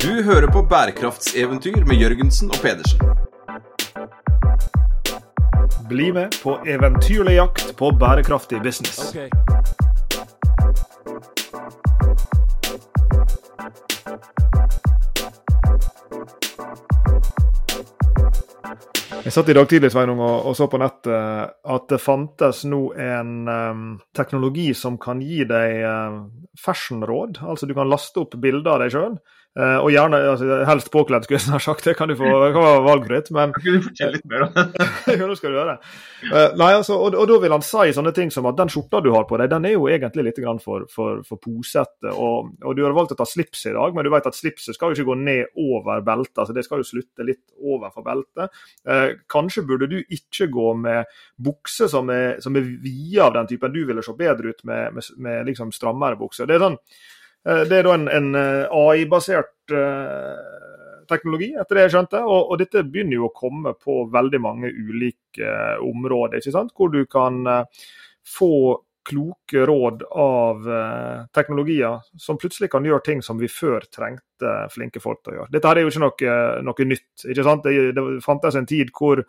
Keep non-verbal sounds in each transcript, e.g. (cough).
Du hører på bærekraftseventyr med Jørgensen og Pedersen. Bli med på eventyrlig jakt på bærekraftig business. Jeg satt i dag tidlig Sveinung, og så på nettet at det fantes nå en um, teknologi som kan gi deg um, fashionråd. Altså du kan laste opp bilder av deg sjøl Uh, og gjerne altså, helst påkledd, skulle jeg sagt. Det kan du få det kan være valgfritt. Men kan du fortelle litt mer om det? (laughs) ja, nå skal du gjøre det. Uh, nei, altså, og, og, da vil han si sånne ting som at den skjorta du har på deg, den er jo egentlig litt for, for, for posete. Og, og, du har valgt å ta slips i dag, men du vet at slipset skal jo ikke gå ned over beltet. altså Det skal jo slutte litt overfor beltet. Uh, kanskje burde du ikke gå med bukser som er, som er vide av den typen. Du ville se bedre ut med, med, med liksom strammere bukser. Det er sånn det er da en, en eh, AI-basert eh, teknologi, etter det jeg skjønte. Og, og, dette begynner jo å komme på veldig mange ulike områder, ikke sant? hvor du kan få kloke råd av teknologier som plutselig kan gjøre ting som vi før trengte flinke folk til å gjøre. Dette her er jo ikke noe, noe nytt. ikke sant? Det, det fantes en tid hvor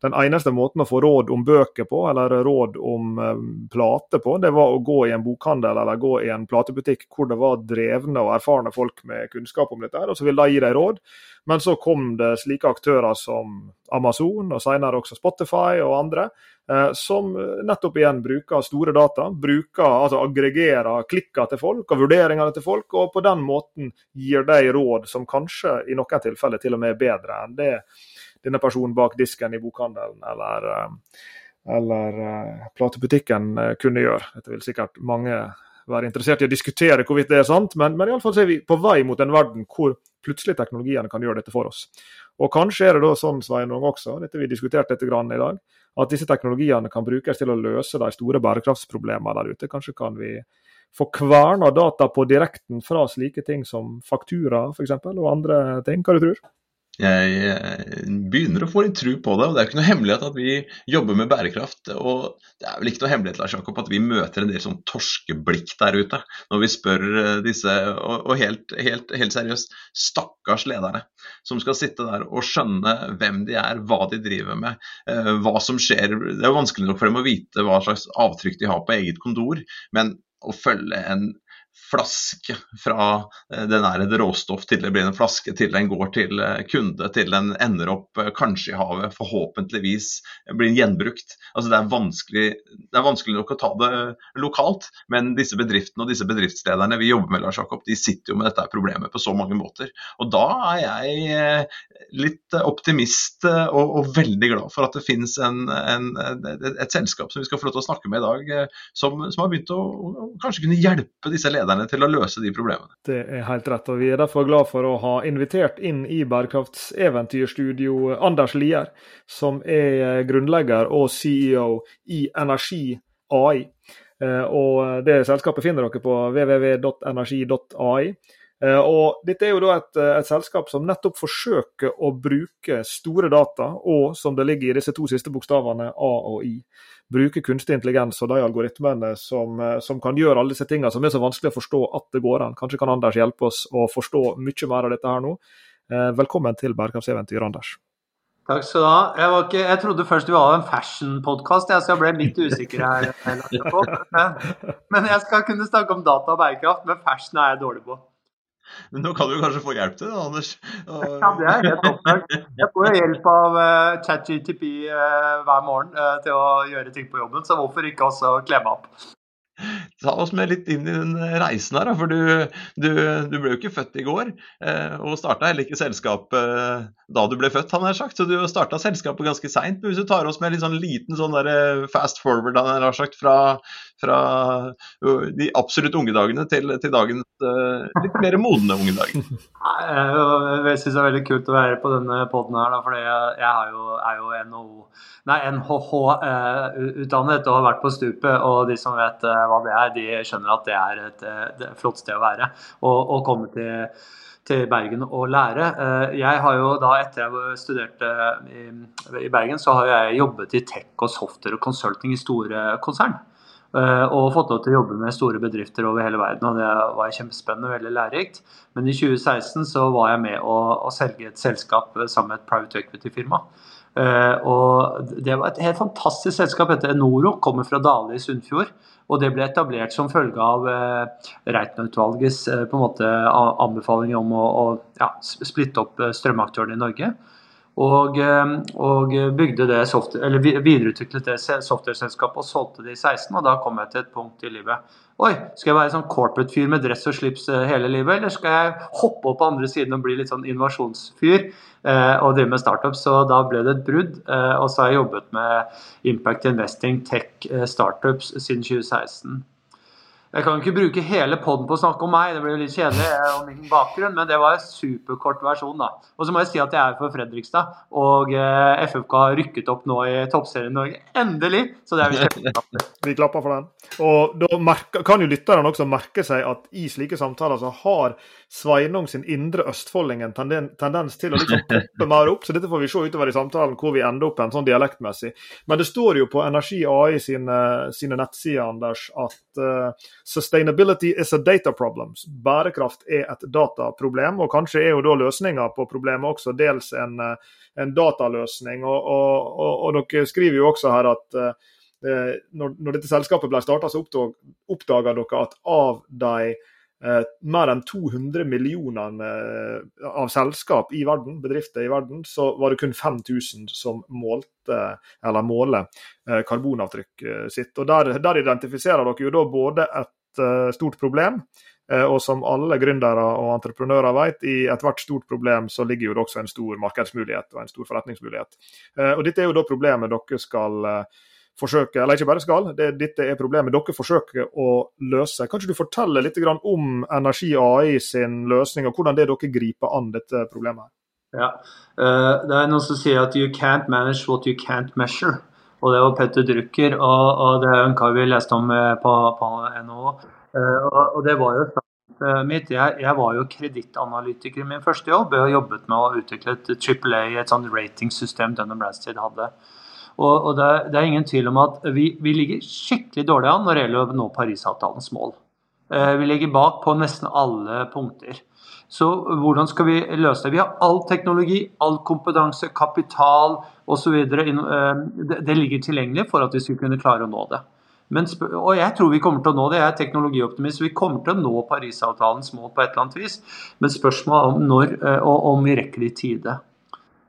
den eneste måten å få råd om bøker på, eller råd om um, plater på, det var å gå i en bokhandel eller gå i en platebutikk hvor det var drevne og erfarne folk med kunnskap om dette, og så ville de gi deg råd. Men så kom det slike aktører som Amazon, og senere også Spotify og andre, eh, som nettopp igjen bruker store data, bruker, altså aggregerer klikker til folk og vurderingene til folk, og på den måten gir de råd som kanskje i noen tilfeller til og med er bedre enn det denne personen bak disken i bokhandelen eller, eh, eller uh, platebutikken uh, kunne gjøre. Dette vil sikkert mange være interessert i å diskutere hvorvidt det er sant, men, men iallfall er vi på vei mot en verden hvor plutselig teknologiene kan gjøre dette for oss. Og Kanskje er det da sånn Sveinung, også, dette vi diskuterte litt i dag, at disse teknologiene kan brukes til å løse de store bærekraftsproblemene der ute. Kanskje kan vi få kverna data på direkten fra slike ting som faktura f.eks., og andre ting. Hva du tror? Jeg eh, begynner å få litt tro på det. og Det er ikke noe hemmelighet at vi jobber med bærekraft. og Det er vel ikke noe hemmelighet Lars Jakob, at vi møter en del sånn torskeblikk der ute når vi spør eh, disse, og helt, helt, helt, seriøst, stakkars lederne som skal sitte der og skjønne hvem de er, hva de driver med, eh, hva som skjer. Det er jo vanskelig nok for dem å vite hva slags avtrykk de har på eget kontor, men å følge en flaske fra eh, den er et råstoff til det blir en flaske, til den går til eh, kunde, til den ender opp eh, kanskje i havet, forhåpentligvis blir gjenbrukt. Altså det, er vanskelig, det er vanskelig nok å ta det lokalt, men disse bedriftene og disse bedriftslederne vi jobber med, Lars Jakob, de sitter jo med dette problemet på så mange måter. Og da er jeg litt optimist og, og veldig glad for at det finnes en, en, et selskap som vi skal få lov til å snakke med i dag, som, som har begynt å, å kanskje kunne hjelpe disse lederne lederne til å løse de problemene. Det er helt rett, og vi er derfor glad for å ha invitert inn i bærekraftseventyrstudio Anders Lier, som er grunnlegger og CEO i Energi AI. Eh, og det selskapet finner dere på www.energi.ai. Eh, og Dette er jo da et, et, selskap som nettopp forsøker å bruke store data, og som det ligger i disse to siste bokstavene A og I bruke kunstig intelligens og de algoritmene som, eh, som, kan gjøre alle disse tingene som er så vanskelig å forstå at det går an. Kanskje kan Anders hjelpe oss å forstå mye mer av dette her nå. Eh, velkommen til Bærekraftseventyr, Anders. Takk skal du ha. Jeg, ikke, jeg trodde først vi var en fashion-podkast, så jeg ble litt usikker her. (laughs) Men jeg skal kunne snakke om data og bærekraft, men fashion er jeg dårlig på. Men nå kan du kanskje få hjelp til det, Anders? Ja, det er helt opplagt. Jeg får hjelp av uh, ChatGTP uh, hver morgen uh, til å gjøre ting på jobben, så hvorfor ikke også kle meg opp? Ta oss med litt inn i den reisen her, for du, du, du ble jo ikke født i går. Og starta heller ikke selskapet eh, da du ble født, han har sagt. Så du starta selskapet ganske seint. Hvis du tar oss med en sånn liten sånn fast forward han har sagt, fra, fra de absolutt unge dagene til, til dagens litt mer modne unge dager. (laughs) Jeg syns det er veldig kult å være på denne poden her, for jeg, jo, er jo NHO, nei, NHH-utdannet og har vært på stupet. Og de som vet hva det er, de skjønner at det er et, et flott sted å være. og komme til, til Bergen og lære. Eh, jeg har jo da, etter jeg studerte i, i Bergen, så har jeg jobbet i tech og software og consulting i store konsern. Og fått lov til å jobbe med store bedrifter over hele verden, og det var kjempespennende og veldig lærerikt. Men i 2016 så var jeg med å, å selge et selskap sammen med et private equity-firma. Og det var et helt fantastisk selskap, heter Enoro, kommer fra Dale i Sunnfjord. Og det ble etablert som følge av eh, Reiten-utvalgets eh, anbefaling om å, å ja, splitte opp strømaktørene i Norge. Og, eh, og software, videreutviklet det software-selskapet og solgte det i 16. Og da kom jeg til et punkt i livet. Oi, skal jeg være sånn corporate-fyr med dress og slips eh, hele livet, eller skal jeg hoppe opp på andre siden og bli litt sånn innovasjonsfyr eh, og drive med startups? Så da ble det et brudd. Eh, og så har jeg jobbet med Impact Investing Tech eh, Startups siden 2016. Jeg kan ikke bruke hele poden på å snakke om meg, det blir litt kjedelig eh, om min bakgrunn, men det var en superkort versjon, da. Og så må jeg si at jeg er fra Fredrikstad, og eh, FFK har rykket opp nå i Toppserien Norge. Endelig! Så det er vi kjempeglade Vi klapper for den. Og da merker, kan jo lytterne også merke seg at i slike samtaler så har Sveinung sin indre østfolding en tendens til å liksom poppe mer opp. Så dette får vi se utover i samtalen hvor vi ender opp en sånn dialektmessig. Men det står jo på Energi AI sine, sine nettsider Anders, at uh, sustainability is a data problem. Bærekraft er et dataproblem, og kanskje er jo da løsninga på problemet også dels en, eh, en dataløsning. Og, og, og, og, dere skriver jo også her at uh, når, når, dette selskapet ble starta, så oppdaga dere at av de eh, mer enn 200 millioner eh, av selskap i verden, bedrifter i verden, så var det kun 5000 som målte, eller måler eh, karbonavtrykket eh, sitt. Og der, der, identifiserer dere jo da både et eh, stort problem, eh, og som alle gründere og entreprenører vet, i ethvert stort problem så ligger jo det også en stor markedsmulighet og en stor forretningsmulighet. Og Dette er jo da problemet dere skal forsøker, eller ikke bare skal, det, dette er problemet dere forsøker å løse. Kan ikke du fortelle litt om Energi AI sin løsning, og hvordan det dere griper an dette problemet? Ja, uh, Det er noen som sier at 'you can't manage what you can't measure'. Og Det var Petter Drucker, og, og det er en kar vi leste om eh, på, på NHO. Uh, og, og, det var jo mitt. Jeg, jeg var jo kredittanalytiker i min første jobb. Jeg jobbet med å utvikle et AAA, et sånt ratingsystem Dun Bradstreet hadde. Og, og det, er, det, er, ingen tvil om at vi, vi, ligger skikkelig dårlig an når det gjelder å nå Parisavtalens mål. Eh, vi ligger bak på nesten alle punkter. Så hvordan skal vi løse det? Vi har all teknologi, all kompetanse, kapital osv. Eh, det, ligger tilgjengelig for at vi skal kunne klare å nå det. Men, og jeg tror vi kommer til å nå det. Jeg er teknologioptimist. Vi kommer til å nå Parisavtalens mål på et eller annet vis. Men spørsmålet om når eh, og om vi rekker det i tide.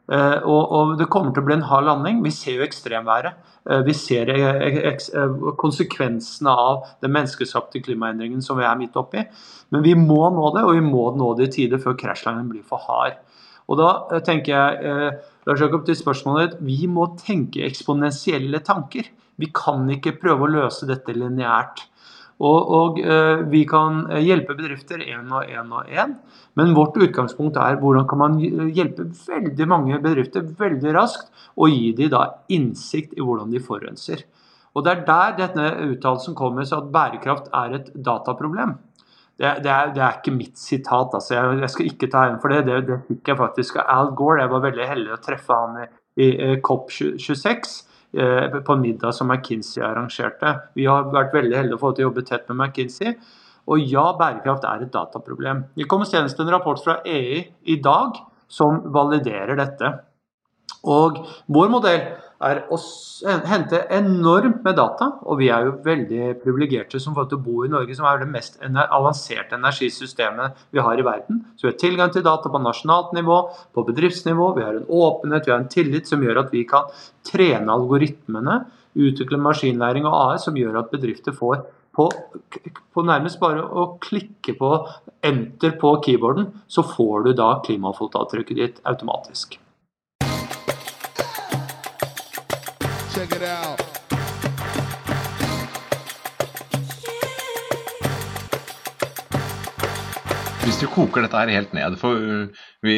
Eh, og, og, det kommer til å bli en hard landing. Vi ser jo ekstremværet. Eh, vi ser eh, konsekvensene av den menneskeskapte klimaendringen som vi er midt oppi. Men vi må nå det, og vi må nå det i tide før krasjlandingen blir for hard. Og da tenker jeg, Lars Jakob, til spørsmålet ditt, vi må tenke eksponentielle tanker. Vi kan ikke prøve å løse dette lineært. Og, og eh, vi kan eh, hjelpe bedrifter én og én og én. Men vårt utgangspunkt er hvordan kan man hjelpe veldig mange bedrifter veldig raskt, og gi dem da innsikt i hvordan de forurenser. Og Det er der denne uttalelsen kommer, så at bærekraft er et dataproblem. Det, det, er, det er, ikke mitt sitat, altså. jeg, jeg, skal ikke ta igjen for det. det. Det fikk jeg faktisk av Al Gore. Jeg var veldig heldig å treffe han i, i COP26. Eh, på en middag som McKinsey arrangerte. Vi har vært veldig heldige å få til å jobbe tett med McKinsey. Og ja, bærekraft er et dataproblem. Det kommer senest en rapport fra EU i dag som validerer dette. Og vår modell er å hente enormt med data. Og vi er jo veldig privilegerte som får til å bo i Norge, som er det mest avanserte energisystemet vi har i verden. Så vi har tilgang til data på nasjonalt nivå, på bedriftsnivå. Vi har en åpenhet, vi har en tillit som gjør at vi kan trene algoritmene, utvikle maskinlæring og AS, som gjør at bedrifter får på, på, nærmest bare å klikke på enter på keyboarden, så får du da klimafotavtrykket ditt automatisk. Check it out. Hvis du koker dette her helt ned, for vi,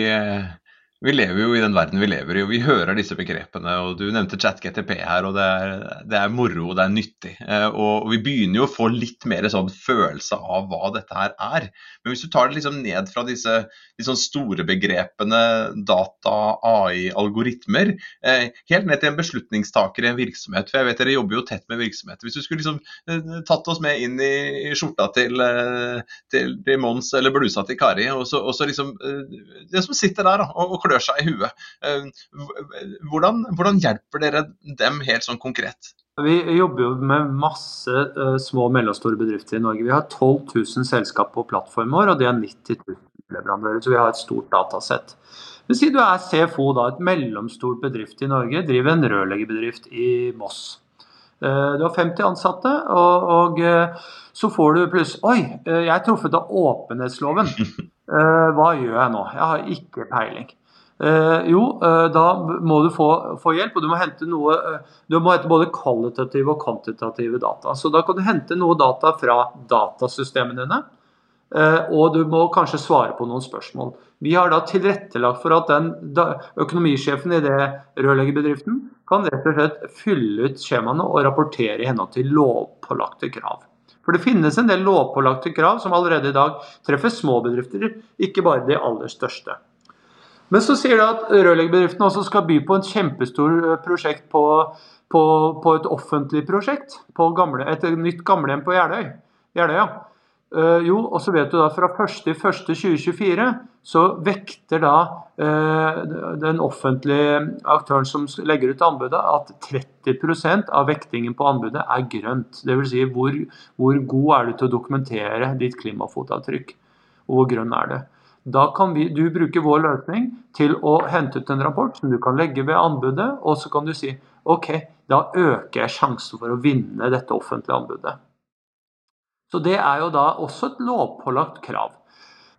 vi lever jo i den verden vi lever i, og vi hører disse begrepene. og Du nevnte ChatGTP her, og det er, det er moro og det er nyttig. Eh, og Vi begynner jo å få litt mer sånn følelse av hva dette her er. Men hvis du tar det liksom ned fra disse, disse sånn store begrepene data, AI, algoritmer, eh, helt ned til en beslutningstaker i en virksomhet. For jeg vet dere jobber jo tett med virksomheter. Hvis du skulle liksom eh, tatt oss med inn i skjorta til, til, til Mons eller blusa til Kari, og så, og så liksom Det som sitter der og, og klør seg i huet. Eh, hvordan, hvordan, hjelper dere dem helt sånn konkret? Vi jobber jo med masse uh, små og mellomstore bedrifter i Norge. Vi har 12 000 selskap på plattformen vår, og det er 90 000 leverandører. Så vi har et stort datasett. Men si du er CFO, da, et mellomstort bedrift i Norge, driver en rørleggerbedrift i Moss. Uh, du har 50 ansatte, og, og uh, så får du pluss Oi, jeg er truffet av åpenhetsloven. (laughs) hva gjør jeg nå? Jeg har ikke peiling. Eh, jo, eh, da må du få, få, hjelp, og du må hente noe eh, Du må hente både kvalitative og kvantitative data. Så da kan du hente noe data fra datasystemene dine. Eh, og du må kanskje svare på noen spørsmål. Vi har da tilrettelagt for at den økonomisjefen i det rørleggerbedriften kan rett og slett fylle ut skjemaene og rapportere i henhold til lovpålagte krav. For det finnes en del lovpålagte krav som allerede i dag treffer små bedrifter, ikke bare de aller største. Men så sier det at rørleggerbedriften også skal by på et kjempestort eh, prosjekt på, på, på, et offentlig prosjekt. På gamle, et nytt gamlehjem på Jeløy. Jeløya. Uh, jo, og så vet du da fra 1.1.2024 så vekter da uh, den offentlige aktøren som legger ut anbudet, at 30% av vektingen på anbudet er grønt. Dvs. Si hvor, hvor god er du til å dokumentere ditt klimafotavtrykk, og hvor grønn er det. Da kan vi, du bruke vår løsning til å hente ut en rapport som du kan legge ved anbudet, og så kan du si OK, da øker jeg sjansen for å vinne dette offentlige anbudet. Så det er jo da også et lovpålagt krav.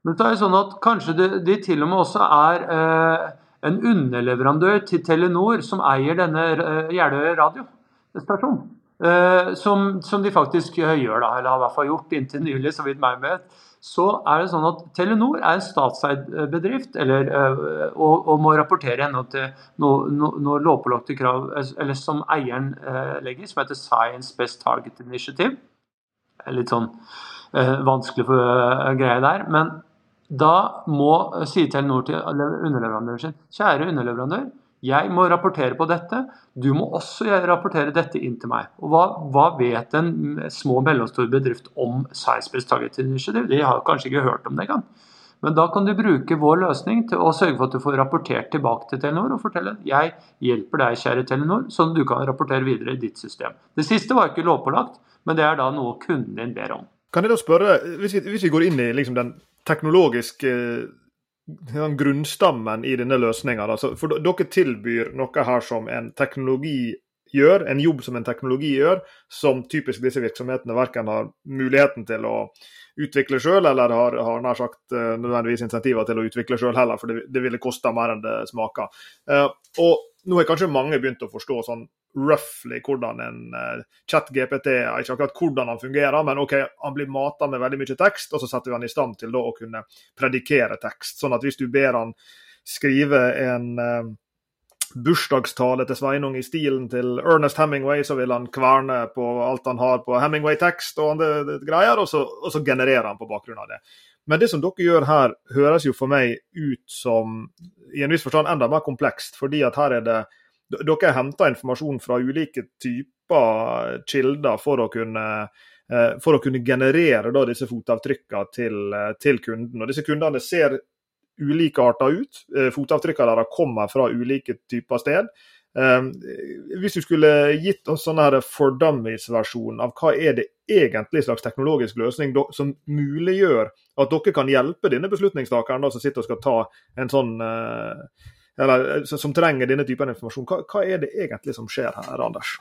Men så er det sånn at kanskje de, de til og med også er eh, en underleverandør til Telenor som eier denne eh, Jeløya radiostasjonen. Eh, som, som, de faktisk gjør, da, eller har i hvert fall gjort inntil nylig, så vidt meg vet så er det sånn at Telenor er en statseid bedrift eller, eh, og, og, må rapportere henhold til noen no, no lovpålagte krav eh, eller som eieren legger, som heter Science Best Target Initiative. Litt sånn vanskelig for uh, greie der. Men da må, sier Telenor til underleverandøren sin kjære underleverandør, jeg må rapportere på dette. Du må også rapportere dette inn til meg. Og hva, hva vet en små og mellomstor bedrift om Science-Based Target Initiative? De har kanskje ikke hørt om det engang. Men da kan du bruke vår løsning til å sørge for at du får rapportert tilbake til Telenor og fortelle jeg hjelper deg, kjære Telenor, sånn at du kan rapportere videre i ditt system. Det siste var ikke lovpålagt, men det er da noe kunden din ber om. Kan jeg da spørre, Hvis vi, hvis vi går inn i liksom den teknologiske grunnstammen i denne løsninga. For dere tilbyr noe her som en teknologi gjør, en jobb som en teknologi gjør, som typisk disse virksomhetene verken har muligheten til å utvikle sjøl, eller har, har nær sagt uh, nødvendigvis insentiver til å utvikle sjøl heller, for det, det ville kosta mer enn det smaker. Uh, og nå har kanskje mange begynt å forstå sånn roughly hvordan en uh, chat-GPT Ikke akkurat hvordan han fungerer, men ok, han blir mata med veldig mye tekst, og så setter vi han i stand til da, å kunne predikere tekst. Sånn at hvis du ber han skrive en uh, bursdagstale til Sveinung i stilen til Ernest Hemingway, så vil han kverne på alt han har på Hemingway-tekst og andre greier, og så, og så genererer han på bakgrunn av det. Men det som dere gjør her, høres jo for meg ut som i en viss forstand enda mer komplekst. fordi at her er det dere henta informasjon fra ulike typer kilder for å kunne, eh, for å kunne generere da, disse fotavtrykkene til, eh, til, kunden. Og Disse kundene ser ulike arter ut. Eh, fotavtrykkene deres kommer fra ulike typer sted. Hvis du skulle gitt oss sånn for dummies-versjon av hva er det egentlig slags teknologisk løsning som muliggjør at dere kan hjelpe denne beslutningstakeren som sitter og skal ta en sånn eller, eh, som trenger denne typen informasjon. Hva, hva, er det egentlig som skjer her, Anders?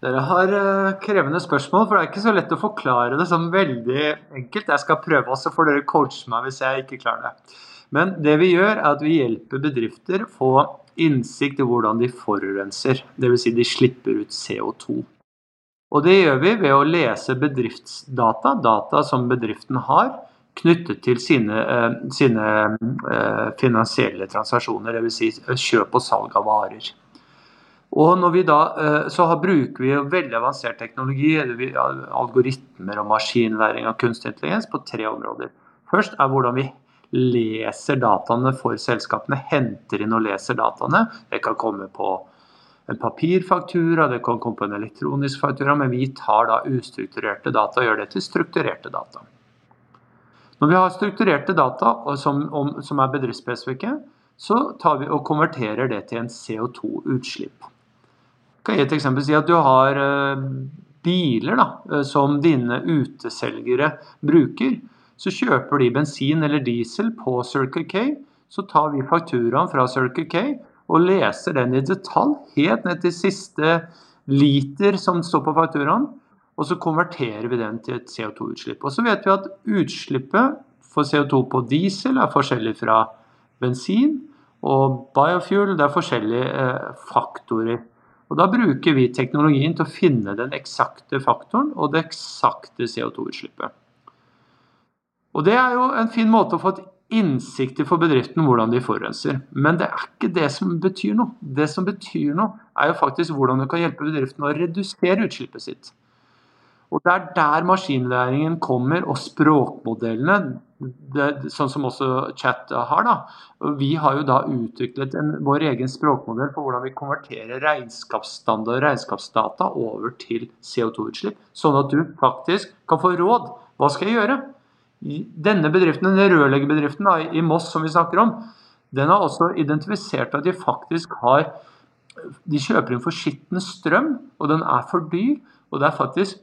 Dere har uh, krevende spørsmål, for det er ikke så lett å forklare det sånn veldig enkelt. Jeg skal prøve, så får dere coache meg hvis jeg ikke klarer det. Men det vi gjør, er at vi hjelper bedrifter få innsikt i hvordan de forurenser. Dvs. Si de slipper ut CO2. Og det gjør vi ved å lese bedriftsdata, data som bedriften har, knyttet til sine, eh, sine eh, finansielle transaksjoner, dvs. Si kjøp og salg av varer. Og når vi da, så bruker vi veldig avansert teknologi, algoritmer og maskinlæring av kunstig intelligens, på tre områder. Først er hvordan vi leser dataene for selskapene, henter inn og leser dataene. Det kan komme på en papirfaktura, det kan komme på en elektronisk faktura, men vi tar da ustrukturerte data og gjør det til strukturerte data. Når vi har strukturerte data som, om, som er bedriftsspesifikke, så tar vi og konverterer det til en CO2-utslipp. Jeg kan gi et eksempel si at du har eh, biler da, eh, som dine uteselgere bruker. Så kjøper de bensin eller diesel på Circle K. Så tar vi fakturaen fra Circle K og leser den i detalj, helt ned til siste liter som står på fakturaen. Og så konverterer vi den til et CO2-utslipp. Og så vet vi at utslippet for CO2 på diesel er forskjellig fra bensin. Og biofuel det er forskjellige eh, faktorer. Og Da bruker vi teknologien til å finne den eksakte faktoren og det eksakte CO2-utslippet. Og Det er jo en fin måte å få et innsikt i for bedriften hvordan de forurenser. Men det er ikke det som betyr noe. Det som betyr noe, er jo faktisk hvordan du kan hjelpe bedriften å redusere utslippet sitt. Og Det er der maskinlæringen kommer, og språkmodellene, det, sånn som også Chat har. da. Vi har jo da utviklet en, vår egen språkmodell for hvordan vi konverterer regnskapsstandard og regnskapsdata over til CO2-utslipp, sånn at du faktisk kan få råd. Hva skal jeg gjøre? Denne bedriften, den rørleggerbedriften i Moss som vi snakker om, den har også identifisert at de faktisk har De kjøper inn for skitten strøm, og den er for dyr. Og det er faktisk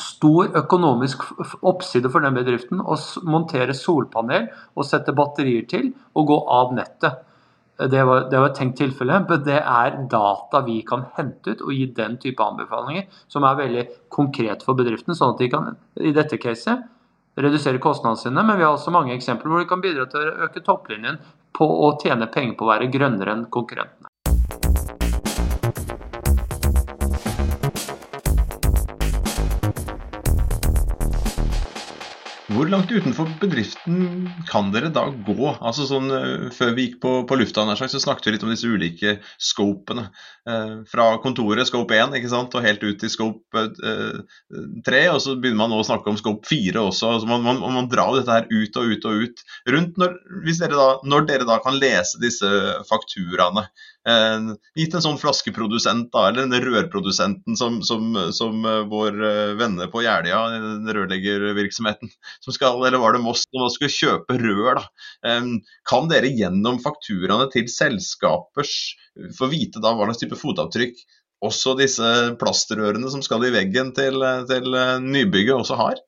stor økonomisk oppside for den bedriften å montere solpanel og sette batterier til og gå av nettet. Det var, det var et tenkt tilfelle, (laughs) men det er data vi kan hente ut og gi den type anbefalinger, som er veldig konkret for bedriften, sånn at de kan i dette caset redusere kostnadene sine, men vi har også mange eksempler hvor de kan bidra til å øke topplinjen på å tjene penger på å være grønnere enn konkurrentene. Hvor langt utenfor bedriften kan dere da gå? Altså sånn, eh, Før vi gikk på, på lufta, så snakket vi litt om disse ulike scopene. Eh, fra kontoret, scope 1, ikke sant? og helt ut til scope eh, 3. Og så begynner man nå å snakke om scope 4 også. Altså man, man, man, drar dette her ut og ut og ut. Rundt når, dere da, når dere da kan lese disse fakturaene, Eh, gitt en sånn flaskeprodusent, da, eller den rørprodusenten som, som, som eh, vår eh, venner på Jeløya, den rørleggervirksomheten, som skal, eller var det Moss, som skal kjøpe rør, da. Kan dere gjennom fakturaene til selskapers få vite da hva slags type fotavtrykk også disse plastrørene som skal i veggen til, til nybygget også har?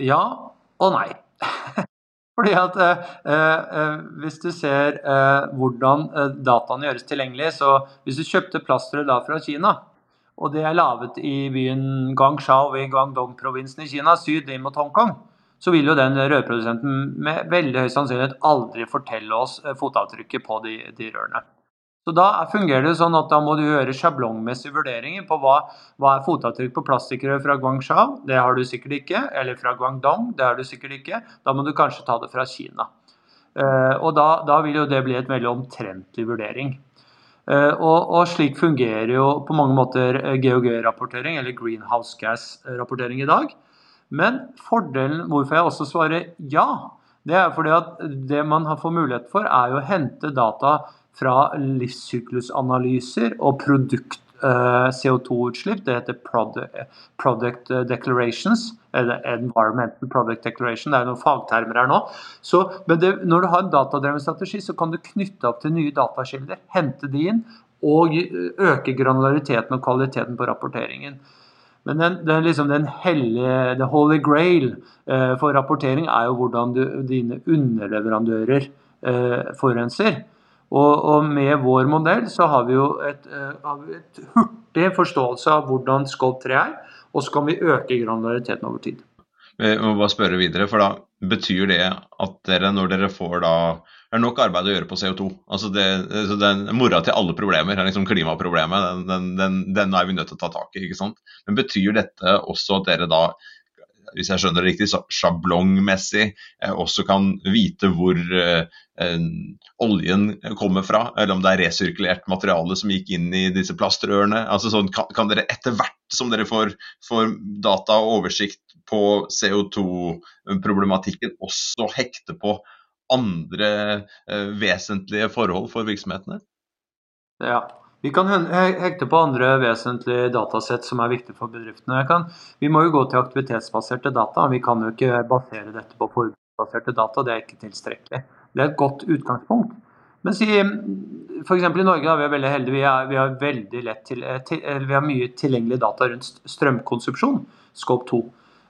Ja og nei. (laughs) Fordi at eh, eh, Hvis du ser eh, hvordan eh, dataene gjøres tilgjengelig, så hvis du kjøpte plasteret da fra Kina, og det er laget i byen Guangzhou i Guangdong-provinsen i Kina, syd inn mot Hongkong, så vil jo den rørprodusenten med veldig høy sannsynlighet aldri fortelle oss eh, fotavtrykket på de, de rørene. Så Da fungerer det sånn at da må du gjøre sjablongmessige vurderinger på hva, hva er fotavtrykk på plastikkrør fra Guangzhou. Det har du sikkert ikke. Eller fra Guangdong. Det har du sikkert ikke. Da må du kanskje ta det fra Kina. Uh, og da, da, vil jo det bli et veldig omtrentlig vurdering. Uh, og, og, slik fungerer jo på mange måter eh, GHG-rapportering, eller greenhouse gas-rapportering i dag. Men fordelen hvorfor jeg også svarer ja, det er fordi at det man får mulighet for, er jo å hente data fra livssyklusanalyser og produkt eh, CO2-utslipp. Det heter Product Declarations. Eller Environmental Product Declaration. Det er noen fagtermer her nå. Så, men det, når du har en datadrevet strategi, så kan du knytte opp til nye datakilder, hente de inn og øke granulariteten og kvaliteten på rapporteringen. Men den, den, liksom den hellige, the holy grail eh, for rapportering er jo hvordan du, dine underleverandører eh, forurenser. Og, og, med vår modell så har vi jo et, uh, et, hurtig forståelse av hvordan Scope 3 er, og så kan vi øke granulariteten over tid. Jeg må bare spørre videre, for da betyr det at dere, når dere får da det er nok arbeid å gjøre på CO2. Altså det, altså den, Mora til alle problemer er liksom klimaproblemet. Den, den, den, den, er vi nødt til å ta tak i. ikke sant? Men betyr dette også at dere da hvis jeg skjønner det riktig, sjablongmessig også kan vite hvor oljen kommer fra, eller om det er resirkulert materiale som gikk inn i disse plastrørene. Altså sånn, kan, kan, dere etter hvert som dere får, får data og oversikt på CO2-problematikken, også hekte på andre eh, vesentlige forhold for virksomhetene? Ja, vi kan hekte på andre vesentlige datasett som er viktige for bedriftene. Kan, vi må jo gå til aktivitetsbaserte data. Vi kan jo ikke basere dette på forbruksbaserte data. Det er ikke tilstrekkelig. Det er et godt utgangspunkt. Men si, f.eks. i Norge er vi veldig heldige. Vi, er, vi, har veldig lett til, eh, til, vi har mye tilgjengelig data rundt strømkonsumsjon, Scope 2.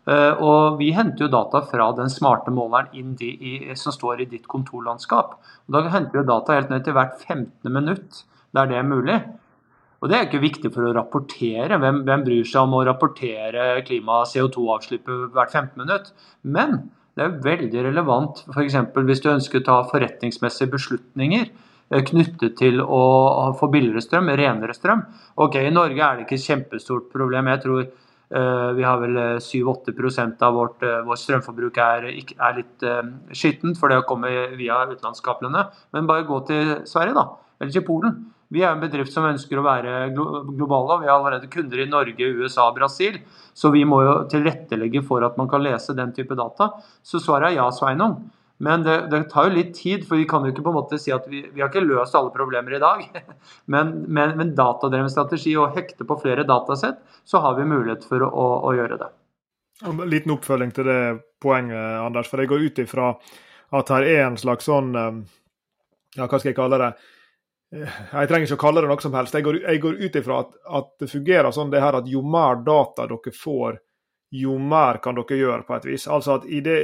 Uh, og Vi henter jo data fra den smarte måleren i, som står i ditt kontorlandskap. Og da henter vi data helt ned til hvert 15. minutt der det er mulig. Og Det er ikke viktig for å rapportere. Hvem, hvem bryr seg om å rapportere klima-CO2-avslippet hvert 15 minutt? Men det er veldig relevant f.eks. hvis du ønsker å ta forretningsmessige beslutninger eh, knyttet til å få billigere strøm, renere strøm. Ok, I Norge er det ikke et kjempestort problem. Jeg tror uh, vi har vel 7-8 av vårt, uh, vår strømforbruk er, er litt uh, skittent, for det kommer via utenlandskablene. Men bare gå til Sverige, da. Eller til Polen. Vi er en bedrift som ønsker å være globale. og Vi har allerede kunder i Norge, USA og Brasil. Så vi må jo tilrettelegge for at man kan lese den type data. Så svaret er ja, Sveinung. Men det, det, tar jo litt tid, for vi kan jo ikke på en måte si at vi, vi har ikke løst alle problemer i dag. (laughs) Men med en datadreven strategi og hekte på flere datasett, så har vi mulighet for å, å, å gjøre det. En liten oppfølging til det poenget, Anders. For jeg går ut ifra at her er en slags sånn eh, ja, hva skal jeg kalle det, jeg trenger ikke å kalle det noe som helst. Jeg går, jeg går ut ifra at, at, det fungerer sånn det her at jo mer data dere får, jo mer kan dere gjøre, på et vis. Altså at det,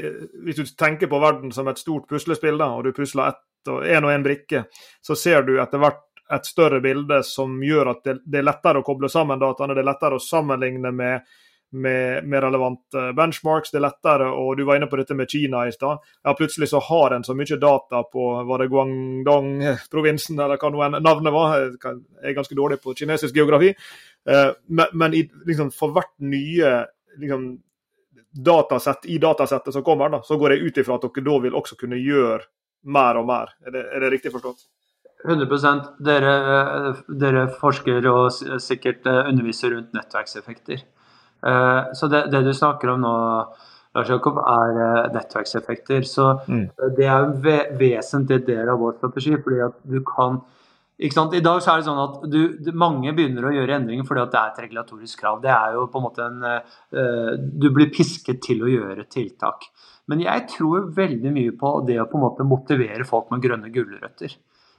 Hvis du tenker på verden som et stort puslespill, da, og du pusler én og én brikke, så ser du etter hvert et større bilde som gjør at det, det, er lettere å koble sammen dataene, det er lettere å sammenligne med med, med relevante benchmarks. Det er lettere, og du var inne på dette med Kina i stad. Ja, plutselig så har en så mye data på var det Guangdong-provinsen, eller hva nå navnet var. Jeg er ganske dårlig på kinesisk geografi. Men, men, i, liksom, for hvert nye liksom, datasett i datasettet som kommer, da, så går jeg ut ifra at dere da vil også kunne gjøre mer og mer. Er det, er det riktig forstått? 100 dere, eh, dere forsker og sikkert eh, underviser rundt nettverkseffekter. Eh, så det, det, du snakker om nå, Lars Jakob, er eh, nettverkseffekter. Så mm. det er en ve vesentlig del av vår strategi. fordi at du kan I dag så er det sånn at du, mange begynner å gjøre endringer fordi det er et regulatorisk krav. Det er jo på en måte en Du blir pisket til å gjøre tiltak. Men jeg tror veldig mye på det å på en måte motivere folk med grønne gulrøtter.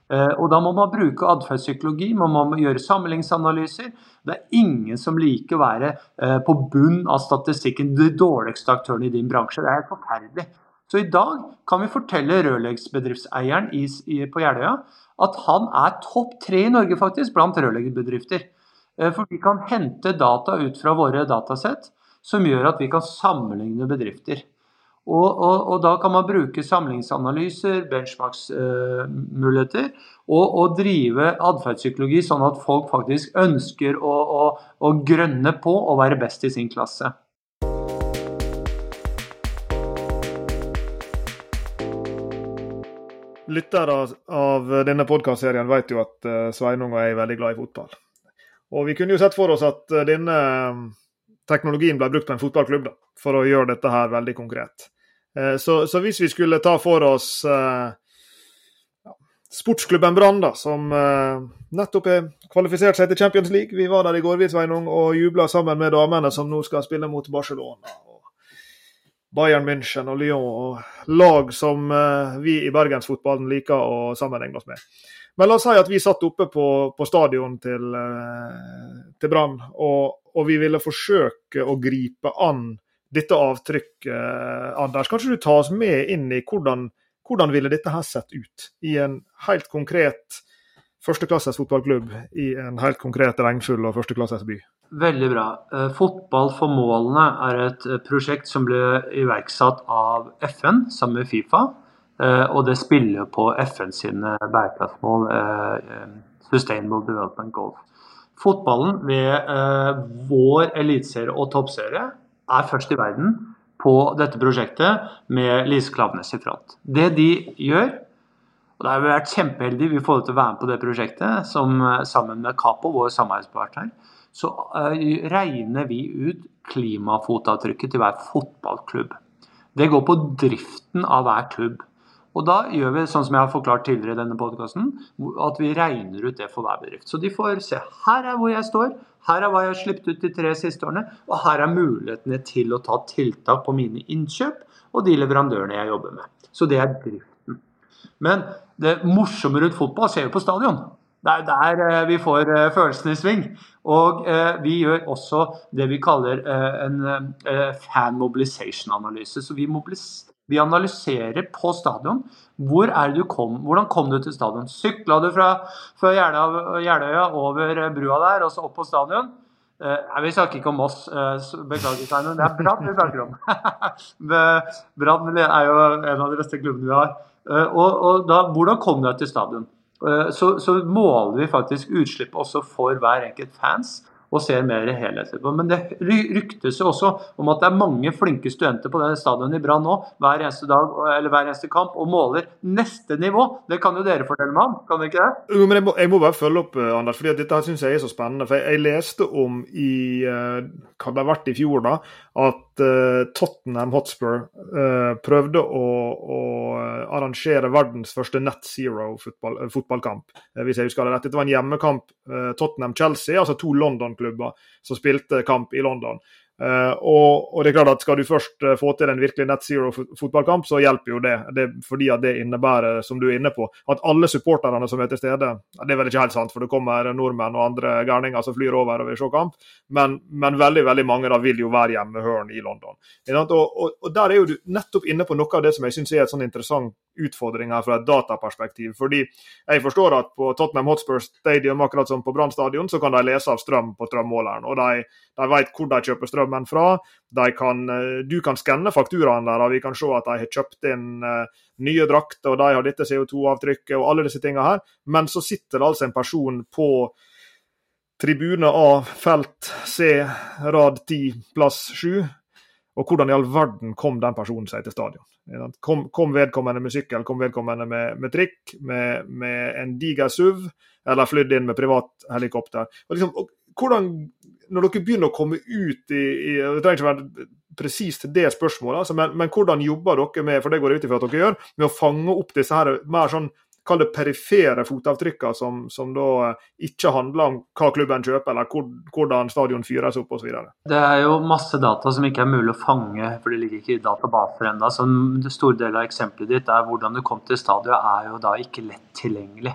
Eh, og Da må man bruke atferdspsykologi, man må gjøre sammenligningsanalyser. Det er ingen som liker å være eh, på bunn av statistikken, de dårligste aktørene i din bransje. Det er forferdelig. Så i dag kan vi fortelle rørleggsbedriftseieren på Jeløya at han er topp tre i Norge faktisk blant rørleggerbedrifter. Eh, for vi kan hente data ut fra våre datasett som gjør at vi kan sammenligne bedrifter. Og, og, og, da kan man bruke samlingsanalyser, benchmarks-muligheter, uh, og, og, drive atferdspsykologi sånn at folk faktisk ønsker å, å, å grønne på å være best i sin klasse. Lyttere av denne podkastserien vet jo at uh, Sveinung og jeg er veldig glad i fotball. Og vi kunne jo sett for oss at uh, denne teknologien ble brukt på en fotballklubb da, for å gjøre dette her veldig konkret. Eh, så, så, hvis vi skulle ta for oss eh, sportsklubben Brann, da, som eh, nettopp er kvalifisert seg til Champions League. Vi var der i går Sveinung, og jubla sammen med damene som nå skal spille mot Barcelona. og Bayern München og Lyon, og lag som eh, vi i bergensfotballen liker å sammenligne oss med. Men la oss si at vi satt oppe på, på stadion til, til Brann, og, og, vi ville forsøke å gripe an dette avtrykket. Anders, kanskje du tar oss med inn i hvordan, hvordan ville dette her sett ut i en helt konkret førsteklasses fotballklubb i en helt konkret regnfull og førsteklasses by? Veldig bra. Eh, fotball for målene er et eh, prosjekt som ble iverksatt av FN sammen med Fifa. Eh, og det spiller på FN sine bærekraftsmål, Sustainable Development Goal. Fotballen ved vår eliteserie og toppserie er først i verden. på dette prosjektet med Lise Klaveness i front. Det de gjør, og da har vi vært kjempeheldige vi får til å være med på det prosjektet, som sammen med Capo, vår samarbeidspartner, så uh, regner vi ut klimafotavtrykket til hver fotballklubb. Det går på driften av hver klubb. Og da gjør vi sånn som jeg har forklart tidligere i denne podkasten, at vi regner ut det for hver bedrift. Så de får se her er hvor jeg står, her er hva jeg har sluppet ut de tre siste årene, og her er mulighetene til å ta tiltak på mine innkjøp og de leverandørene jeg jobber med. Så det er driften. Men det morsomme rundt fotball skjer jo på stadion. Det er der eh, vi får eh, følelsene i sving. Og eh, vi gjør også det vi kaller en fan mobilization-analyse. Så vi, vi, analyserer på stadion hvor kom, hvordan kom du til stadion. Sykla du fra, fra Jeløya over brua der og så opp på stadion? Eh, Vi snakker ikke om oss, beklager Steinar. Det er Brann vi snakker om. (laughs) Brann er jo en av de beste klubbene vi har. Og, og da, Hvordan kom du til stadion? Eh, så, så, måler vi faktisk utslippet også for hver enkelt fans og ser mer helhetlig på. Men det ryktes jo også om at det er mange flinke studenter på denne stadionet i Brann nå hver eneste dag eller hver eneste kamp og måler neste nivå. Det kan jo dere fortelle meg om, kan dere ikke det? Jo, men jeg må, jeg må bare følge opp, eh, Anders, fordi dette syns jeg er så spennende. For jeg, jeg leste om i uh, Hva det har vært i fjor, da, at uh, Tottenham Hotspur uh, prøvde å, å, arrangere verdens første net zero fotball, hvis jeg husker det rett. Dette var en hjemmekamp Tottenham-Chelsea, altså to London klubber som spilte kamp i London. Uh, og, og, det er klart at Skal du først uh, få til en virkelig net zero fotballkamp, så hjelper jo det. det. Fordi at det innebærer, som du er inne på, at alle supporterne som er til stede Det er vel ikke helt sant, for det kommer nordmenn og andre gærninger som flyr over og vil se kamp, men, men, veldig veldig mange da vil jo være hjemmehørende i London. Og, og, og, Der er jo du nettopp inne på noe av det som jeg syns er et sånn interessant utfordring her fra et dataperspektiv. Fordi jeg forstår at på Tottenham Hotspur Stadium, akkurat som på Brann stadion, så kan de lese av strøm på strømmåleren. og de, de vet hvor de kjøper strøm strømmen fra. Kan, eh, du kan skanne fakturaen der, og vi kan se at de har kjøpt inn uh, nye drakter, og de har dette CO2-avtrykket og alle disse tingene her. Men så sitter det altså en person på tribune A, felt C, rad 10, plass 7. Og hvordan i all verden kom den personen seg til stadion? Kom, kom vedkommende med sykkel, kom vedkommende med, med trikk, med, med, en diger SUV, eller flydd inn med privat helikopter? Og liksom, og hvordan når dere begynner å komme ut i, i Det trenger ikke være presist det spørsmålet, altså, men, men, hvordan jobber dere med for det går jeg ut ifra at dere gjør, med å fange opp disse her mer sånn kall det perifere fotavtrykkene som, som, da ikke handler om hva klubben kjøper, eller hvor, hvordan stadion fyres opp osv. Det er jo masse data som ikke er mulig å fange, for det ligger ikke i databaser ennå. Så en stor del av eksempelet ditt er hvordan du kom til stadion, er jo da ikke lett tilgjengelig.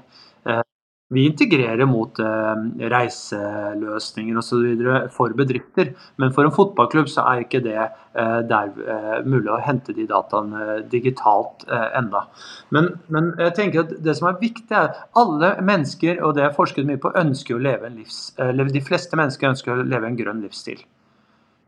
Vi integrerer mot eh, reiseløsninger osv. for bedrifter, men for en fotballklubb så er ikke det eh, der, eh, mulig å hente de dataene digitalt eh, enda. Men, men, jeg tenker at det som er viktig, er alle mennesker, og det er forsket mye på, ønsker å leve en livs, de fleste mennesker ønsker å leve en grønn livsstil.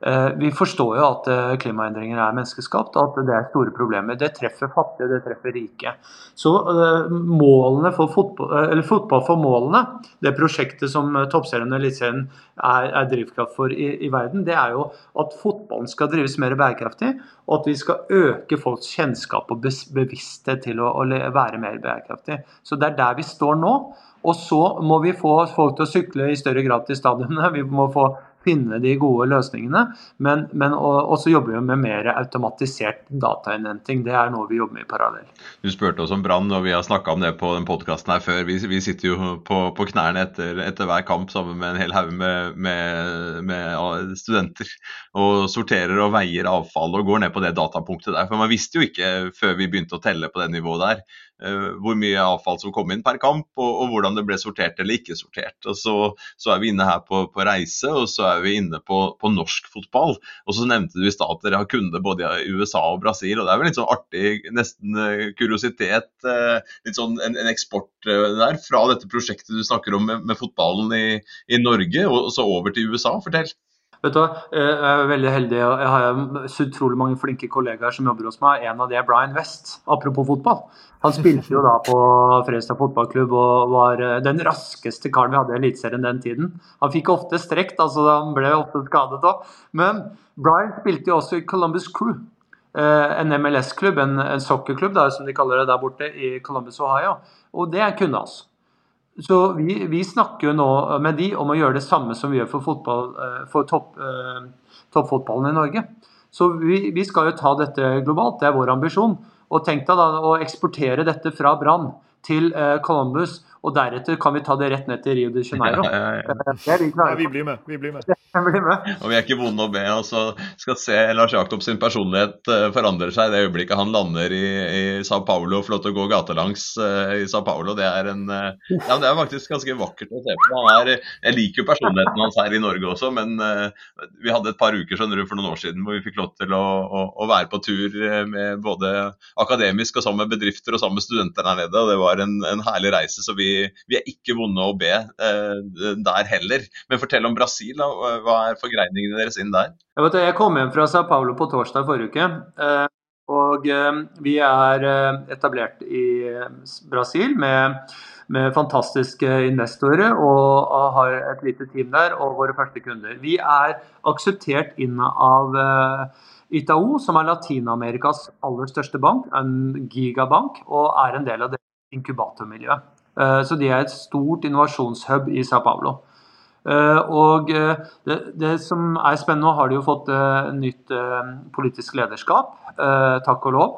Eh, vi forstår jo at eh, klimaendringer er menneskeskapt, at det er store problemer. Det treffer fattige, det treffer rike. Så eh, målene for fotball, eller fotball for målene, det prosjektet som toppserien og eliteserien er, er, drivkraft for i, i, verden, det er jo at fotballen skal drives mer bærekraftig, og at vi skal øke folks kjennskap og bevissthet til å, å være mer bærekraftig. Så det er der vi står nå. Og så må vi få folk til å sykle i større grad til stadionene. Vi må få finne de gode løsningene. Men, men også jobber vi med mer automatisert datainnhenting. Det er noe vi jobber med i parallell. Du spurte oss om Brann, og vi har snakka om det på den podkasten her før. Vi, vi, sitter jo på, på knærne etter, etter, hver kamp sammen med en hel haug med, med, med, studenter og sorterer og veier avfall og går ned på det datapunktet der. For man visste jo ikke før vi begynte å telle på det nivået der hvor mye avfall som kom inn per kamp, og, og, hvordan det ble sortert eller ikke sortert. Og så, så er vi inne her på, på, reise, og så er vi inne på, på norsk fotball. Og så nevnte du i stad at dere har kunder både i USA og Brasil, og det er vel litt sånn artig, nesten eh, kuriositet, eh, litt sånn en, en eksport der fra dette prosjektet du snakker om med, med fotballen i, i Norge, og så over til USA. Fortell. Vet du hva, Jeg er veldig heldig. Jeg har så utrolig mange flinke kollegaer som jobber hos meg. En av de er Brian West, apropos fotball. Han spilte jo da på Fredrikstad fotballklubb og var eh, den raskeste karen vi hadde i Eliteserien den tiden. Han fikk ofte strekt, altså han ble ofte skadet òg. Men Brian spilte jo også i Columbus Crew. eh, En MLS-klubb, en, en soccerklubb som de kaller det der borte i Columbus, Ohio. Og det kunne altså. Så vi, vi, snakker jo nå med de om å gjøre det samme som vi gjør for, fotball, eh, for topp, eh, toppfotballen i Norge. Så vi, vi, skal jo ta dette globalt, det er vår ambisjon. Og tenk deg da å eksportere dette fra Brann til eh, Columbus og deretter kan vi ta det rett ned til Rio de Janeiro. Ja, ja, ja. Vi, vi, blir med. Vi blir med. Og vi er ikke vonde å be. altså Skal se Lars Jakob sin personlighet uh, forandre seg det øyeblikket han lander i, i Sao Paulo og får lov til å gå gatelangs uh, i Sao Paulo. Det er, en, uh, ja, det er faktisk ganske vakkert å se på. Er, jeg liker jo personligheten hans her i Norge også, men vi hadde et par uker skjønner du, for noen år siden hvor vi fikk lov til å, å, å være på tur med både akademisk og sammen med bedrifter og sammen med studenter der nede. og Det var en, en herlig reise. så vi vi, er ikke vonde å be eh, der heller. Men fortell om Brasil. Da. Hva er forgreiningene deres inn der? Jeg, vet, jeg kom hjem fra Sao Paulo på torsdag forrige uke. Eh, og eh, vi er etablert i Brasil med, med fantastiske investorer og har et lite team der og våre første kunder. Vi er akseptert inn av Itaú, som er Latin-Amerikas aller største bank, en gigabank, og er en del av det inkubatormiljøet. Eh, så de er et stort innovasjonshub i Sao Paulo. Eh, og eh, det, det, som er spennende, nå har de jo fått nytt politisk lederskap, takk og lov.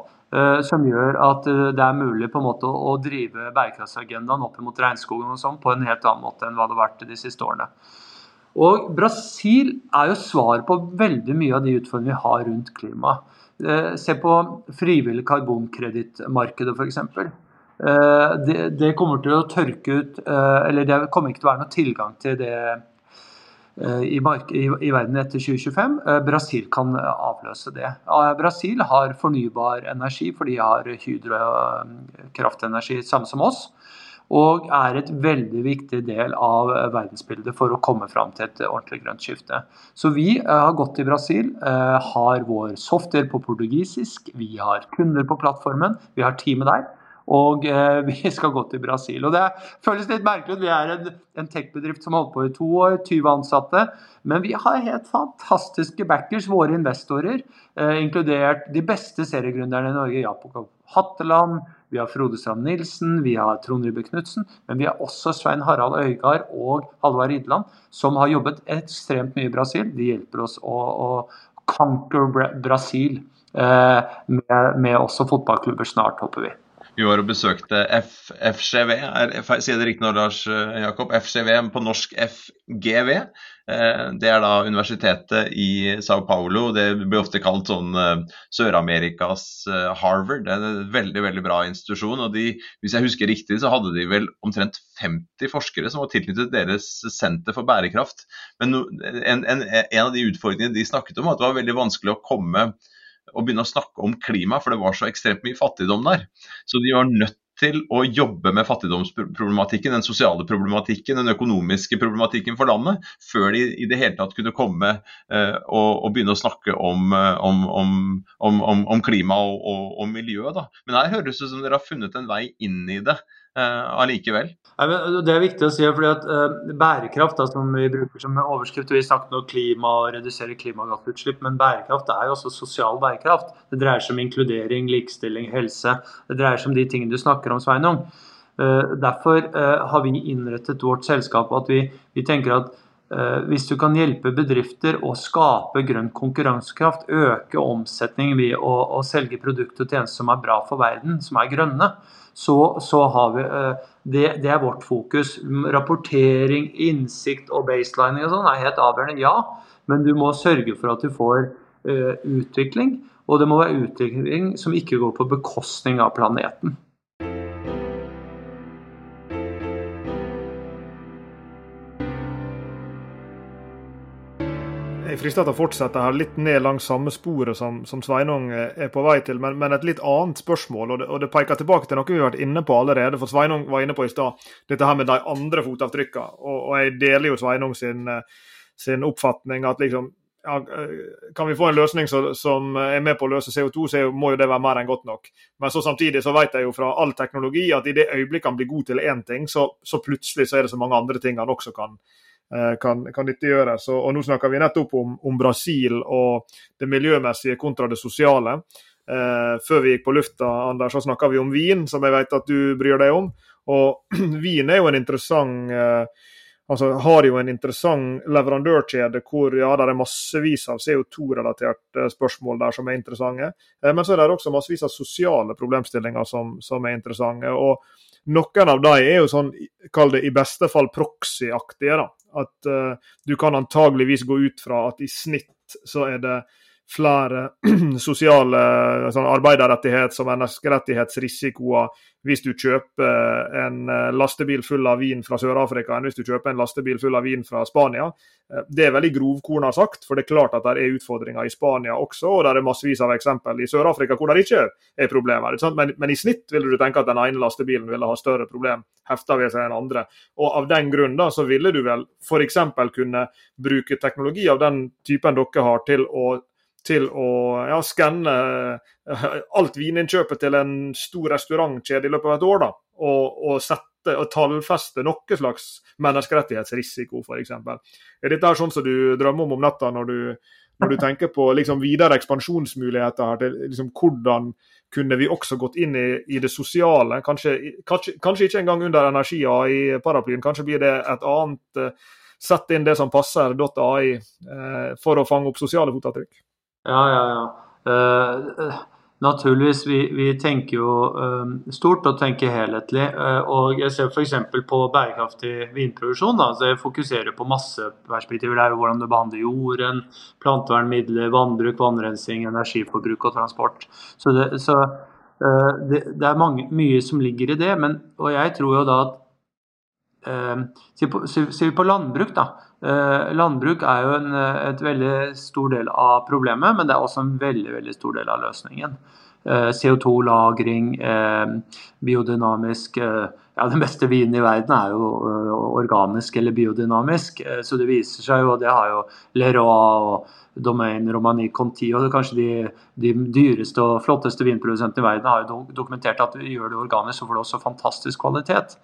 Som gjør at det er mulig på en måte å drive bærekraftsagendaen opp mot regnskogen og sånn på en helt annen måte enn hva det har vært de siste årene. Og Brasil er jo svaret på veldig mye av de utfordringene vi har rundt klima. Se på frivillig karbonkredittmarkedet f.eks. Eh, det, kommer til å tørke ut eh, Eller det kommer ikke til å være noe tilgang til det eh, i, i, i verden etter 2025. Brasil kan avløse det. Brasil har fornybar energi, for de har hydrokraftenergi samme som oss. Og er et veldig viktig del av verdensbildet for å komme fram til et ordentlig grønt skifte. Så vi har gått til Brasil, har vår software på portugisisk, vi har kunder på plattformen, vi har teamet der. Og eh, (laughs) vi skal gå til Brasil. Og Det føles litt merkelig ut. Vi er en, en tech-bedrift som har holdt på i to år, 20 ansatte. Men vi har helt fantastiske backers, våre investorer. Eh, inkludert de beste seriegründerne i Norge. Jakob Hatteland, vi har Frode Strand Nilsen, vi har Trond Rybbe Knutsen. Men vi har også Svein Harald Øygard og Halvard Rideland, som har jobbet ekstremt mye i Brasil. De hjelper oss å, å conquer Brasil. Eh, med, med også fotballklubber snart, håper vi. Vi var og besøkte F, FCV, er, sier det riktig nå, Lars eh, Jakob? FCV på norsk FGV. Eh, det er da universitetet i Sao Paulo. Det blir ofte kalt sånn eh, Sør-Amerikas Harvard. Det er en veldig veldig bra institusjon. og de, Hvis jeg husker riktig, så hadde de vel omtrent 50 forskere som var tilknyttet deres senter for bærekraft. Men en, en, en av de utfordringene de snakket om, var at det var veldig vanskelig å komme å begynne å snakke om klima, for det var så ekstremt mye fattigdom der. Så de var nødt til å jobbe med fattigdomsproblematikken, den sosiale problematikken, den økonomiske problematikken for landet, før de i det hele tatt kunne komme eh, og, og, begynne å snakke om, eh, om, om, om klima og, og, og miljø. Da. Men her høres det ut som dere har funnet en vei inn i det allikevel. Det er viktig å si, fordi at Bærekraft, da, som vi bruker som overskrift Vi snakket om klima og redusere klimagassutslipp, men bærekraft er jo også sosial bærekraft. Det dreier seg om inkludering, likestilling, helse. Det dreier seg om de tingene du snakker om, Sveinung. Derfor har vi innrettet vårt selskap at vi, vi tenker at hvis du kan hjelpe bedrifter å skape grønn konkurransekraft, øke omsetning ved å, å selge produkter og tjenester som er bra for verden, som er grønne, så, så har vi eh, det, det, er vårt fokus. Rapportering, innsikt og baselining og sånn er helt avgjørende, ja. Men du må sørge for at du får uh, utvikling. Og det må være utvikling som ikke går på bekostning av planeten. Jeg frister til å fortsette her litt ned langs samme sporet som, som Sveinung eh, er på vei til, men, men et litt annet spørsmål. Og det, og det, peker tilbake til noe vi har vært inne på allerede. For Sveinung var inne på i stad dette her med de andre fotavtrykkene. Og, og jeg deler jo Sveinung sin, eh, sin oppfatning at liksom ja, kan vi få en løsning som, som, er med på å løse CO2, så må jo det være mer enn godt nok. Men så samtidig så vet jeg jo fra all teknologi at i det øyeblikket han blir god til én ting, så, så, plutselig så er det så mange andre ting han også kan, kan, kan gjøres, Og, og nå snakker vi nettopp om, om Brasil og det miljømessige kontra det sosiale. Eh, før vi gikk på lufta, Anders, så snakka vi om vin, som jeg vet at du bryr deg om. Og (clears throat) vin er jo en interessant eh, altså har jo en interessant leverandørkjede hvor ja, det er massevis av CO2-relaterte spørsmål der som er interessante. Eh, men så er det også massevis av sosiale problemstillinger som, som er interessante. og Noen av de er jo sånn, kall det i beste fall proxy-aktige. At uh, du kan antageligvis gå ut fra at i snitt så er det flere (clears throat) sosiale sånn arbeiderrettighets- og menneskerettighetsrisikoer hvis du kjøper en eh, lastebil full av vin fra Sør-Afrika enn hvis du kjøper en lastebil full av vin fra Spania. Eh, det er veldig grovkorna sagt, for det er klart at det er utfordringer i Spania også, og det er massevis av eksempel i Sør-Afrika hvor det ikke er problemer. Men, men, i snitt ville du tenke at den ene lastebilen ville ha større problem hefta ved seg enn andre. Og Av den grunn så ville du vel f.eks. kunne bruke teknologi av den typen dere har til å til å ja, skanne eh, alt vininnkjøpet til en stor restaurantkjede i løpet av et år. da, Og, og sette og tallfeste noe slags menneskerettighetsrisiko, f.eks. Er dette sånn som du drømmer om om natta når du, når du tenker på liksom, videre ekspansjonsmuligheter? her til liksom, Hvordan kunne vi også gått inn i, i det sosiale? Kanskje, kanskje, kanskje, ikke engang under energia i paraplyen, kanskje blir det et annet uh, Sett inn det som passer .ai uh, for å fange opp sosiale fotavtrykk. Ja, ja, ja. Uh, naturligvis, vi, vi, tenker jo um, stort og tenker helhetlig. Uh, og jeg ser f.eks. på bærekraftig vinproduksjon. Da, så jeg fokuserer på masseperspektiver. Det er jo hvordan du behandler jorden, plantevernmidler, vannbruk, vannrensing, energiforbruk og transport. Så det, så, det, det er mange, mye som ligger i det. Men, og jeg tror jo da at Ser vi på landbruk, da Eh, landbruk er jo en eh, et veldig stor del av problemet, men det er også en veldig, veldig stor del av løsningen. Eh, CO2-lagring, biodynamisk ja, Den beste vinen i verden er jo organisk eller biodynamisk. Så det viser seg jo, og det har jo Leroy og Domaine Romani Conti og kanskje de, de, dyreste og flotteste vinprodusentene i verden har jo dokumentert at gjør det organisk, så får du også fantastisk kvalitet.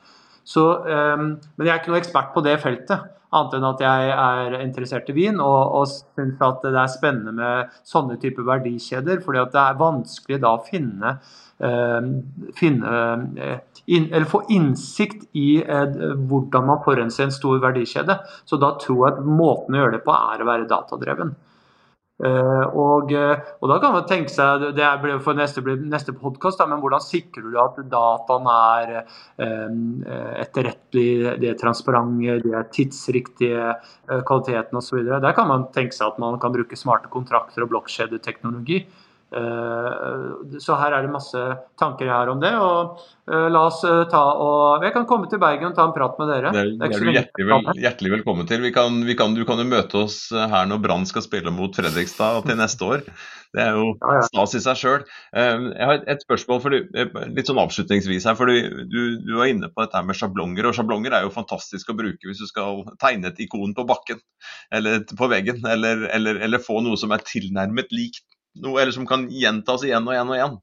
Så, um, men jeg er ikke noe ekspert på det feltet, annet enn at jeg er interessert i vin og, og syns at det er spennende med sånne typer verdikjeder. fordi at det er vanskelig da å finne, uh, finne uh, in, eller få innsikt i uh, hvordan man forurenser en stor verdikjede. Så da tror jeg at måten å gjøre det på er å være datadreven. Uh, og, uh, og, da kan man tenke seg, det blir for neste, neste podkast, men hvordan sikrer du at dataen er etterrettelig, etterrettelige, de er transparente, de er tidsriktige, kvaliteten osv. Der kan man tenke seg at man kan bruke smarte kontrakter og blokkjedeteknologi. teknologi Eh, så her er det masse tanker jeg har om det. og eh, la oss eh, ta og Jeg kan komme til Bergen og ta en prat med dere. Det er, det er du hjertelig, vel, hjertelig, velkommen til. Kan, kan, du kan jo møte oss her når Brann skal spille mot Fredrikstad til neste år. Det er jo (laughs) stas i seg sjøl. Jeg har et spørsmål for du, litt sånn avslutningsvis her. for du, du, var inne på dette med sjablonger. og Sjablonger er jo fantastisk å bruke hvis du skal tegne et ikon på bakken eller på veggen. Eller, eller, eller få noe som er tilnærmet likt noe eller som kan gjentas igjen og igjen og igjen.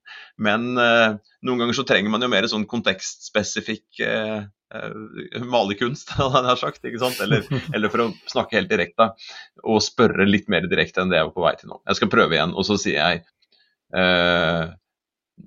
Men eh, noen ganger så trenger man jo mer sånn kontekstspesifikk eh, uh, malerkunst, (laughs) hadde jeg sagt. ikke sant? Eller, (laughs) eller, for å snakke helt direkte og spørre litt mer direkte enn det jeg var på vei til nå. Jeg skal prøve igjen, og så sier jeg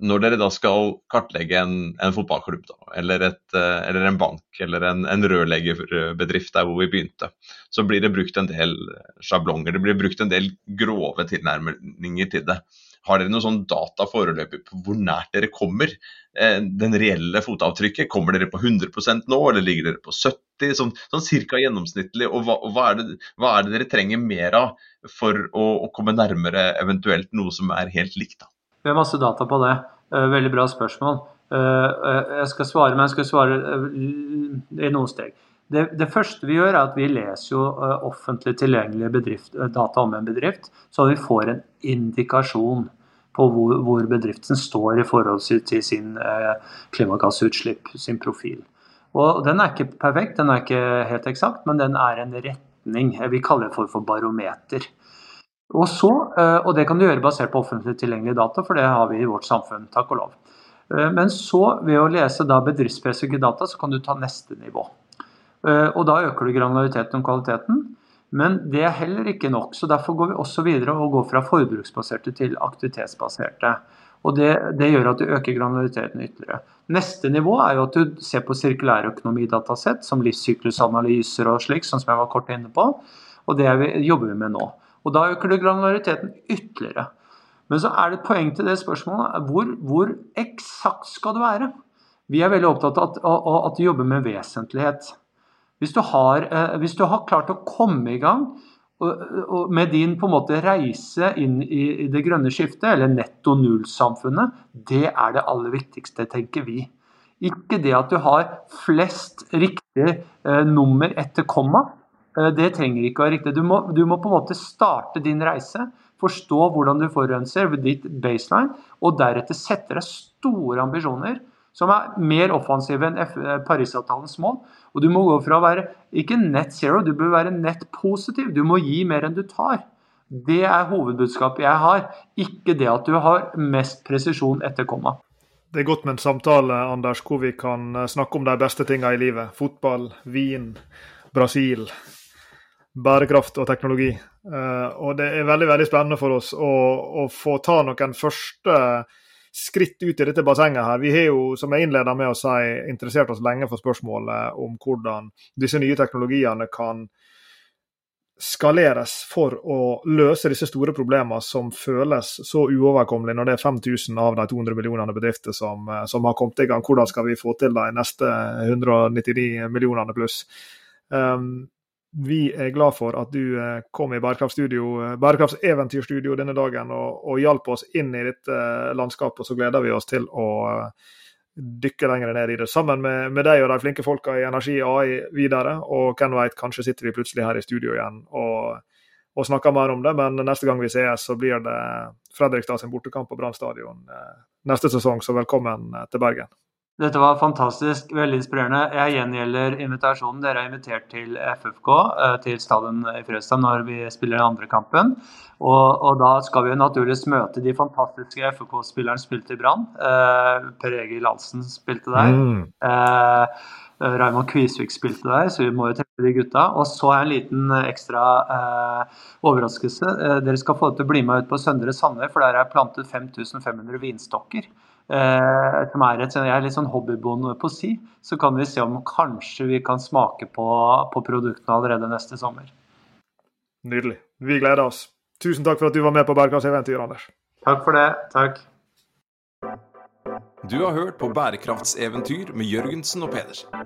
når dere da skal kartlegge en, en fotballklubb, da, eller, et, eh, eller, en bank eller en, en, rørleggerbedrift der hvor vi begynte, så blir det brukt en del sjablonger. Det blir brukt en del grove tilnærminger til det. Har dere noe sånn data foreløpig på hvor nært dere kommer eh, den reelle fotavtrykket? Kommer dere på 100% nå, eller ligger dere på 70 sånn, sånn cirka gjennomsnittlig? Og hva, og hva, er det, hva, er det, dere trenger mer av for å, å komme nærmere eventuelt noe som er helt likt? da? Vi har masse data på det. Eh, veldig bra spørsmål. Eh, eh, jeg skal svare, men jeg skal svare i noen steg. Det, det, første vi gjør, er at vi leser jo offentlig tilgjengelige bedrift, data om en bedrift, så vi får en indikasjon på hvor, hvor bedriften står i forhold til sin klimagassutslipp, sin profil. Og Den er ikke perfekt, den er ikke helt eksakt, men den er en retning. Vi kaller det for, for barometer. Og, så, eh, og det kan du gjøre basert på offentlig tilgjengelige data, for det har vi i vårt samfunn, takk og lov. Eh, men så, ved å lese da bedriftsspesifikke data, så kan du ta neste nivå. Eh, og da øker du granulariteten og kvaliteten. Men det er heller ikke nok. så Derfor går vi også videre og går fra forbruksbaserte til aktivitetsbaserte. Og det, det gjør at du øker granulariteten ytterligere. Neste nivå er jo at du ser på sirkulærøkonomidatasett, som livssyklusanalyser og slik, sånn som jeg var kort inne på. Og det vi, jobber vi med nå. Og da øker du granulariteten ytterligere. Men så er det et poeng til det spørsmålet. Hvor, hvor eksakt skal du være? Vi er veldig opptatt av at, av at du jobber med vesentlighet. Hvis du, har, eh, hvis du har klart å komme i gang med din på en måte reise inn i, det grønne skiftet, eller netto null-samfunnet, det er det aller viktigste, tenker vi. Ikke det at du har flest riktige eh, nummer etter komma. Eh, det trenger ikke å være riktig. Du må, du må, på en måte starte din reise, forstå hvordan du forurenser ved ditt baseline, og deretter sette deg store ambisjoner som er mer offensive enn Parisavtalens mål. Og du må gå fra å være ikke net zero, du bør være net positiv. Du må gi mer enn du tar. Det er hovedbudskapet jeg har, ikke det at du har mest presisjon etter komma. Det er godt med en samtale Anders, hvor vi kan eh, snakke om de beste tingene i livet. Fotball, vin, Brasil, bærekraft og teknologi. Eh, og det er veldig veldig spennende for oss å, å få ta noen første skritt ut i dette bassenget her. Vi har jo, som jeg innleda med å si, interessert oss lenge for spørsmålet om hvordan disse nye teknologiene kan skaleres for å løse disse store problemene som føles så uoverkommelige når det er 5000 av de 200 millionene bedrifter som, som, har kommet i gang. Hvordan skal vi få til de neste 199 millionene pluss? Um, vi er glad for at du eh, kom i eh, bærekraftseventyrstudio denne dagen og, og hjalp oss inn i dette eh, landskapet. Så gleder vi oss til å dykke lenger ned i det sammen med, med deg og de flinke folka i Energi AI videre. Og hvem veit, kanskje sitter vi plutselig her i studio igjen og, og snakker mer om det. Men neste gang vi sees, så blir det Fredrikstad sin bortekamp på Brann stadion neste sesong. Så velkommen til Bergen. Dette var fantastisk, veldig inspirerende. Jeg gjengjelder invitasjonen. Dere er invitert til FFK, eh, til stadion i Frøstad, når vi spiller den andre kampen. Og, og, da skal vi naturligvis møte de fantastiske FFK-spillerne som spilte i Brann. Eh, per Egil Hansen spilte der. Mm. Eh, Raymond Kvisvik spilte der, så vi må jo treffe de gutta. Og så er en liten ekstra eh, overraskelse. Eh, dere skal få til å bli med ut på Søndre Sandøy, for der er plantet 5500 vinstokker. Eh, som er et jeg er litt sånn hobbybonde på si, så kan vi se om kanskje vi kan smake på, på produktene allerede neste sommer. Nydelig. Vi gleder oss. Tusen takk for at du var med på Bærekraftseventyr, Anders. Takk for det. Takk. Du har hørt på Bærekraftseventyr med Jørgensen og Pedersen.